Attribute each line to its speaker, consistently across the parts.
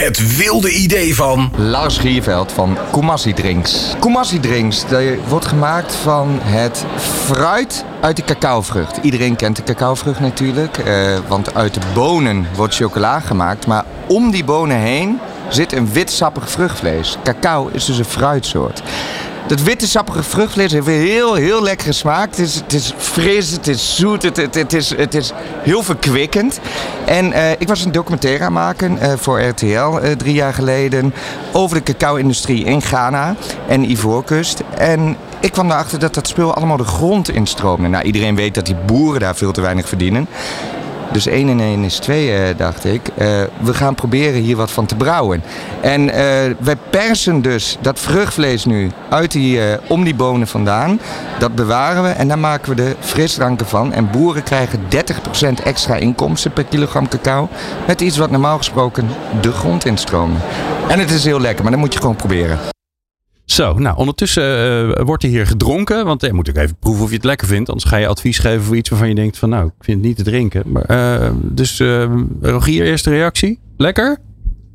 Speaker 1: Het wilde idee van...
Speaker 2: Lars Rierveld van Kumasi Drinks. Kumasi Drinks wordt gemaakt van het fruit uit de cacaovrucht. Iedereen kent de cacaovrucht natuurlijk, eh, want uit de bonen wordt chocola gemaakt. Maar om die bonen heen zit een wit sappig vruchtvlees. Cacao is dus een fruitsoort. Dat witte sappige vruchtvlees heeft een heel, heel lekkere smaak. Het is, het is fris, het is zoet, het, het, het, is, het is heel verkwikkend. En eh, ik was een documentaire aan maken eh, voor RTL eh, drie jaar geleden over de cacao-industrie in Ghana en Ivoorkust. En ik kwam erachter dat dat spul allemaal de grond instroomde. Nou, iedereen weet dat die boeren daar veel te weinig verdienen. Dus 1 en 1 is 2, eh, dacht ik. Eh, we gaan proberen hier wat van te brouwen. En uh, wij persen dus dat vruchtvlees nu uit die, om die bonen vandaan. Dat bewaren we en daar maken we de frisdranken van. En boeren krijgen 30% extra inkomsten per kilogram cacao. Met iets wat normaal gesproken de grond instroomt. En het is heel lekker, maar dat moet je gewoon proberen.
Speaker 3: Zo, nou ondertussen uh, wordt er hier gedronken. Want je moet ook even proeven of je het lekker vindt. Anders ga je advies geven voor iets waarvan je denkt van nou, ik vind het niet te drinken. Maar, uh, dus uh, Rogier, eerste reactie. Lekker?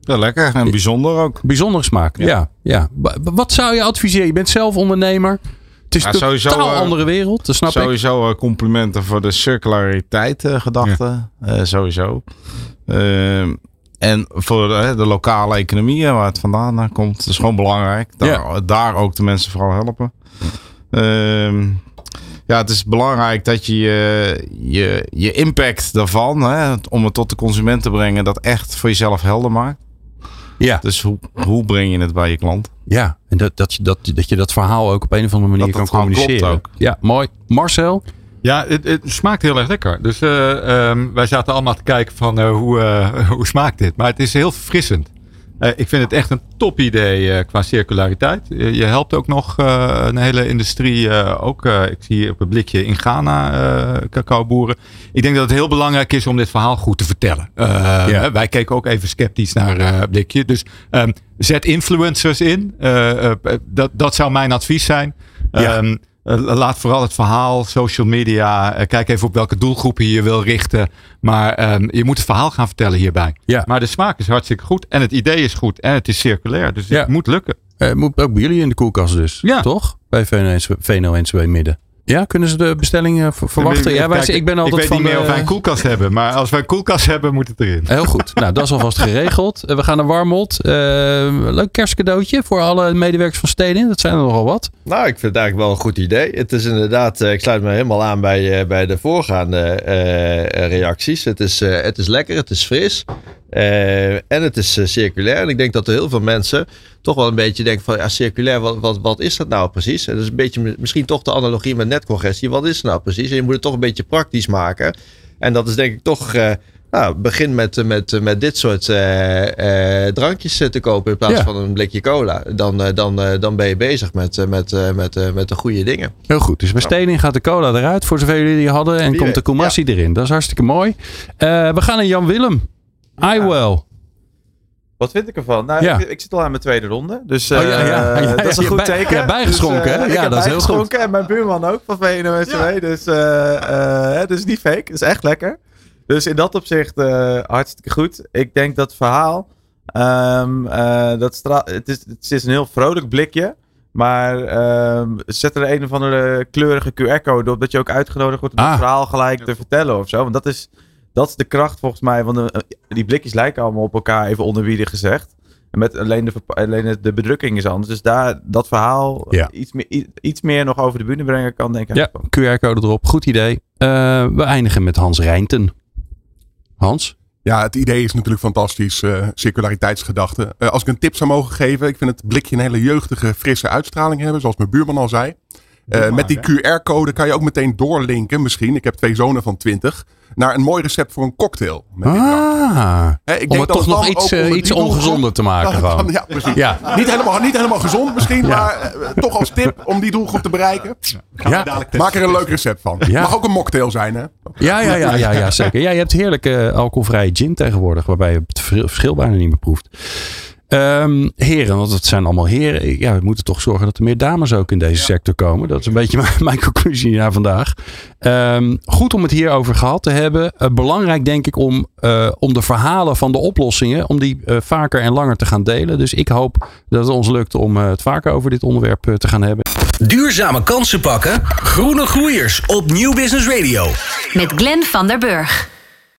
Speaker 4: Ja, lekker. En bijzonder ook.
Speaker 3: Bijzonder smaak, ja. ja. ja. Wat zou je adviseren? Je bent zelf ondernemer. Het is ja, een sowieso, totaal andere wereld, dat snap
Speaker 4: sowieso ik. complimenten voor de circulariteit gedachte. Ja. sowieso. En voor de, de, lokale economie, waar het vandaan eh, komt, dat is gewoon belangrijk. Daar, daar ook de mensen vooral helpen. Ehm, ja, het is belangrijk dat je je, je impact daarvan, hè, om het tot de consument te brengen, dat echt voor jezelf helder maakt. Ja. Dus hoe, hoe breng je het bij je klant?
Speaker 3: Ja, en dat, dat, dat, dat je dat verhaal ook op een of andere manier kan communiceren. Ook. Ja, mooi. Marcel?
Speaker 5: Ja, het, het, smaakt heel erg lekker. Dus uh, um, wij zaten allemaal te kijken van uh, hoe, uh, hoe smaakt dit. Maar het is heel verfrissend. ik vind het echt een top idee qua circulariteit. je helpt ook nog een hele industrie. ook, ik zie hier op een blikje in Ghana cacaoboeren. Ik denk dat het heel belangrijk is om dit verhaal goed te vertellen. Ja. Wij keken ook even sceptisch naar het blikje. Dus um, zet influencers in. dat, dat zou mijn advies zijn. Ja. Um, eh, laat vooral het verhaal, social media. Eh, kijk even op welke doelgroepen je wil richten. Maar ehm, je moet het verhaal gaan vertellen hierbij. Ja. Maar de smaak is hartstikke goed. En het idee is goed. En het is circulair. Dus het moet lukken.
Speaker 3: Uh, moet ook bij jullie in de koelkast dus. Ja. Toch? Bij VNO-NCW Midden. Ja, kunnen ze de bestelling uh, verwachten? Ja, wij,
Speaker 5: ik
Speaker 3: ben
Speaker 5: altijd
Speaker 3: ik
Speaker 5: weet niet meer of wij een koelkast hebben. Maar als wij een koelkast hebben, moet het erin.
Speaker 3: Heel goed. Nou, dat is alvast geregeld. We gaan naar Warmond. Uh, leuk kerstcadeautje voor alle medewerkers van Stedin. Dat zijn er nogal wat.
Speaker 6: Nou, ik vind het eigenlijk wel een goed idee. Het is inderdaad, ik sluit me helemaal aan bij, bij de voorgaande reacties. Het is, het is lekker, het is fris. En het is circulair. En ik denk dat er heel veel mensen toch wel een beetje denken van ja, circulair, wat, wat, wat is dat nou precies? En dat is een beetje misschien toch de analogie met netcongestie. Wat is het nou precies? En je moet het toch een beetje praktisch maken. En dat is denk ik toch. Uh, nou, begin met, met, met dit soort drankjes te kopen in plaats van een blikje cola. Dan, dan, dan ben je bezig met, met, met, met de goede dingen.
Speaker 3: Heel goed. Dus bij gaat de cola eruit, voor zover jullie die hadden. En komt de Kumasi erin. Dat is hartstikke mooi. we gaan naar Jan Willem. I will.
Speaker 7: Wat vind ik ervan? Nou, ik, ik, zit al aan mijn tweede ronde. Dus
Speaker 3: oh, ja, ja.
Speaker 7: Uh, dat is een goed bij, teken.
Speaker 3: Ja, bijgeschonken, dus, uh, Ja, dat is heel goed.
Speaker 7: En mijn buurman ook van VNO-NCW. Dus, uh, dus niet fake. Het is echt lekker. Dus in dat opzicht hartstikke goed. Ik denk dat het verhaal... Um, dat het, is, het is een heel vrolijk blikje. Maar um, zet er een of andere kleurige QR-code op... dat je ook uitgenodigd wordt om ah. het verhaal gelijk te vertellen of zo. Want dat is dat is de kracht volgens mij. Want de, eh, die blikjes lijken allemaal op elkaar, even onderwiedig gezegd. En met alleen de, alleen de bedrukking is anders. Dus daar dat verhaal iets, meer, iets meer nog over de bühne brengen kan, denk ik.
Speaker 3: Ja, QR-code erop. Goed idee. Uh, we eindigen met Hans Rijnten. Hans?
Speaker 8: Ja, het idee is natuurlijk fantastisch. Uh, circulariteitsgedachte. Uh, als ik een tip zou mogen geven. Ik vind het blikje een hele jeugdige, frisse uitstraling hebben. Zoals mijn buurman al zei. Uh, met die QR-code kan je ook meteen doorlinken. Misschien. Ik heb twee zonen van 20 naar een mooi recept voor een cocktail.
Speaker 3: ah, ik om het toch nog iets, uh, iets ongezonder te maken. Van.
Speaker 8: Ja, precies. Ja. Niet, helemaal, niet helemaal gezond misschien, maar uh, toch als tip om die doelgroep te bereiken. Ja. Maak er een leuk recept van. Mag ook een mocktail zijn, hè?
Speaker 3: Ja, ja, ja, ja, ja zeker. Ja, je hebt heerlijke alcoholvrije gin tegenwoordig, waarbij je het verschil bijna niet meer proeft. Ehm, heren, want het zijn allemaal heren. Ja, we moeten toch zorgen dat er meer dames ook in deze sector komen. Dat is een beetje mijn, mijn conclusie vandaag. Ehm, goed om het hierover gehad te hebben. Uh, belangrijk denk ik om, uh, om de verhalen van de oplossingen, om die uh, vaker en langer te gaan delen. Dus ik hoop dat het ons lukt om het vaker over dit onderwerp te gaan hebben.
Speaker 1: Duurzame kansen pakken. Groene groeiers op Nieuw Business Radio.
Speaker 9: Met Glenn van der Burg.